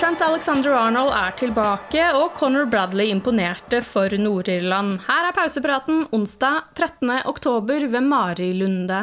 Trent Alexander-Arnold er tilbake, og Conor Bradley imponerte for Nord-Irland. Her er pausepraten onsdag 13. oktober ved Mari Lunde.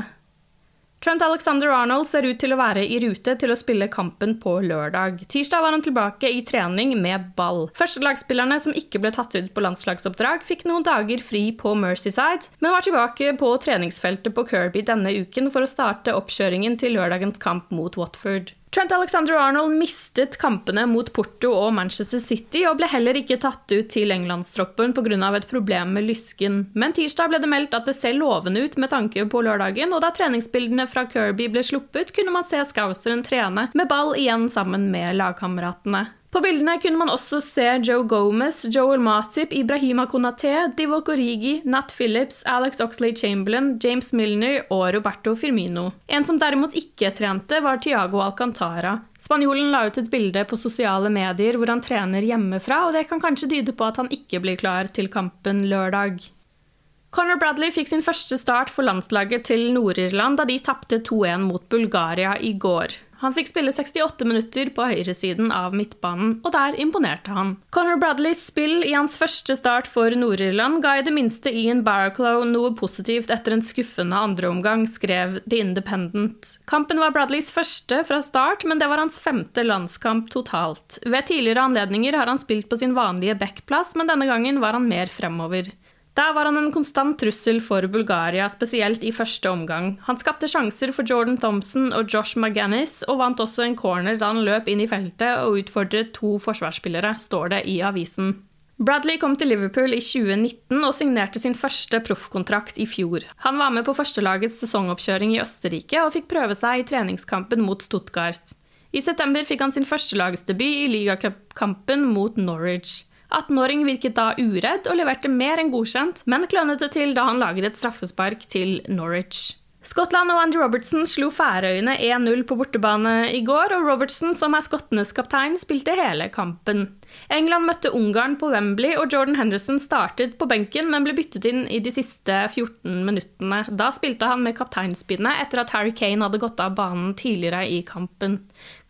Trent Alexander-Arnold ser ut til å være i rute til å spille kampen på lørdag. Tirsdag var han tilbake i trening med ball. Førstelagsspillerne som ikke ble tatt ut på landslagsoppdrag, fikk noen dager fri på Mercyside, men var tilbake på treningsfeltet på Kirby denne uken for å starte oppkjøringen til lørdagens kamp mot Watford. Trent Alexander-Arnold mistet kampene mot Porto og Manchester City og ble heller ikke tatt ut til englandstroppen pga. et problem med lysken. Men tirsdag ble det meldt at det ser lovende ut med tanke på lørdagen, og da treningsbildene fra Kirby ble sluppet, kunne man se Scouseren trene med ball igjen sammen med lagkameratene. På bildene kunne man også se Joe Gomez, Joel Matip, Ibrahima Konaté, Divock Origi, Nat Phillips, Alex Oxley Chamberlain, James Milner og Roberto Firmino. En som derimot ikke trente, var Tiago Alcantara. Spanjolen la ut et bilde på sosiale medier hvor han trener hjemmefra, og det kan kanskje dyde på at han ikke blir klar til kampen lørdag. Conor Bradley fikk sin første start for landslaget til Nord-Irland da de tapte 2-1 mot Bulgaria i går. Han fikk spille 68 minutter på høyresiden av midtbanen, og der imponerte han. Conor Bradleys spill i hans første start for Nord-Irland ga i det minste Ian Barraclough noe positivt etter en skuffende andreomgang, skrev The Independent. Kampen var Bradleys første fra start, men det var hans femte landskamp totalt. Ved tidligere anledninger har han spilt på sin vanlige backplass, men denne gangen var han mer fremover. Der var han en konstant trussel for Bulgaria, spesielt i første omgang. Han skapte sjanser for Jordan Thompson og Josh McGannis, og vant også en corner da han løp inn i feltet og utfordret to forsvarsspillere, står det i avisen. Bradley kom til Liverpool i 2019 og signerte sin første proffkontrakt i fjor. Han var med på førstelagets sesongoppkjøring i Østerrike og fikk prøve seg i treningskampen mot Stuttgart. I september fikk han sin førstelagsdebut i ligacupkampen mot Norwich. 18-åring virket da uredd og leverte mer enn godkjent, men klønete til da han laget et straffespark til Norwich. Skottland og Andy Robertson slo Færøyene 1-0 på bortebane i går, og Robertson, som er skottenes kaptein, spilte hele kampen. England møtte Ungarn på Wembley, og Jordan Henderson startet på benken, men ble byttet inn i de siste 14 minuttene. Da spilte han med kapteinspinnet etter at Harry Kane hadde gått av banen tidligere i kampen.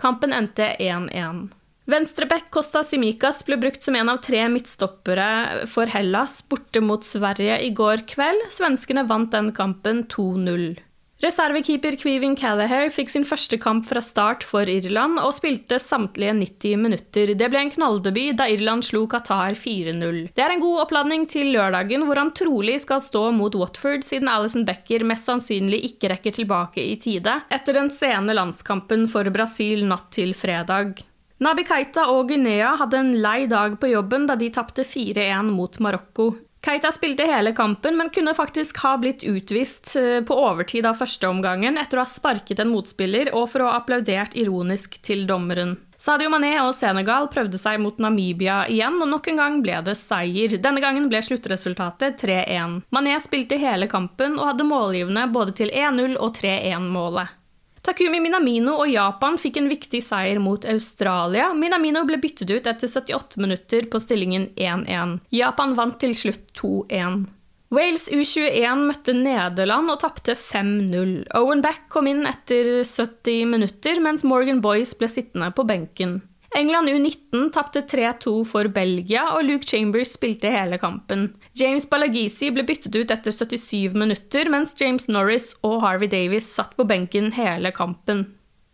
Kampen endte 1-1. Venstreback Costa Simicas ble brukt som en av tre midtstoppere for Hellas borte mot Sverige i går kveld. Svenskene vant den kampen 2-0. Reservekeeper Kvivin Callagher fikk sin første kamp fra start for Irland og spilte samtlige 90 minutter. Det ble en knalldebut da Irland slo Qatar 4-0. Det er en god oppladning til lørdagen, hvor han trolig skal stå mot Watford, siden Alison Becker mest sannsynlig ikke rekker tilbake i tide etter den sene landskampen for Brasil natt til fredag. Nabi Keita og Guinea hadde en lei dag på jobben da de tapte 4-1 mot Marokko. Keita spilte hele kampen, men kunne faktisk ha blitt utvist eh, på overtid av førsteomgangen etter å ha sparket en motspiller og for å ha applaudert ironisk til dommeren. Sadio Mané og Senegal prøvde seg mot Namibia igjen, og nok en gang ble det seier. Denne gangen ble sluttresultatet 3-1. Mané spilte hele kampen og hadde målgivende både til 1-0 og 3-1-målet. Takumi Minamino og Japan fikk en viktig seier mot Australia. Minamino ble byttet ut etter 78 minutter på stillingen 1-1. Japan vant til slutt 2-1. Wales U21 møtte Nederland og tapte 5-0. Owen Back kom inn etter 70 minutter, mens Morgan Boyce ble sittende på benken. England U19 tapte 3-2 for Belgia, og Luke Chambers spilte hele kampen. James Balagisi ble byttet ut etter 77 minutter, mens James Norris og Harvey Davis satt på benken hele kampen.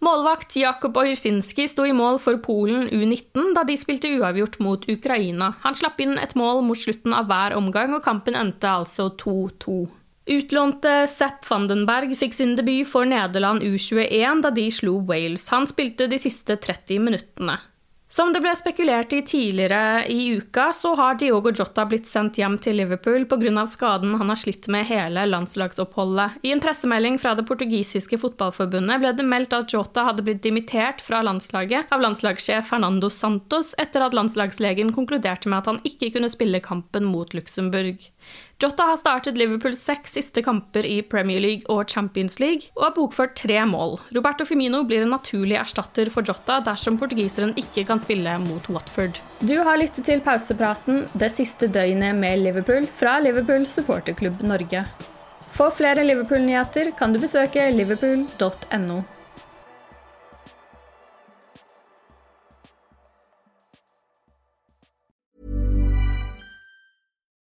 Målvakt Jakub Ojrsinski sto i mål for Polen U19 da de spilte uavgjort mot Ukraina. Han slapp inn et mål mot slutten av hver omgang, og kampen endte altså 2-2. Utlånte Sepp Vandenberg fikk sin debut for Nederland U21 da de slo Wales. Han spilte de siste 30 minuttene. Som det ble spekulert i tidligere i uka, så har Diogo Jota blitt sendt hjem til Liverpool pga. skaden han har slitt med hele landslagsoppholdet. I en pressemelding fra det portugisiske fotballforbundet ble det meldt at Jota hadde blitt dimittert fra landslaget av landslagssjef Fernando Santos etter at landslagslegen konkluderte med at han ikke kunne spille kampen mot Luxembourg. Jota har startet Liverpools seks siste kamper i Premier League og Champions League, og har bokført tre mål. Roberto Firmino blir en naturlig erstatter for Jota dersom portugiseren ikke kan spille mot Watford. Du har lyttet til pausepraten det siste døgnet med Liverpool fra Liverpool supporterklubb Norge. For flere Liverpool-nyheter kan du besøke liverpool.no.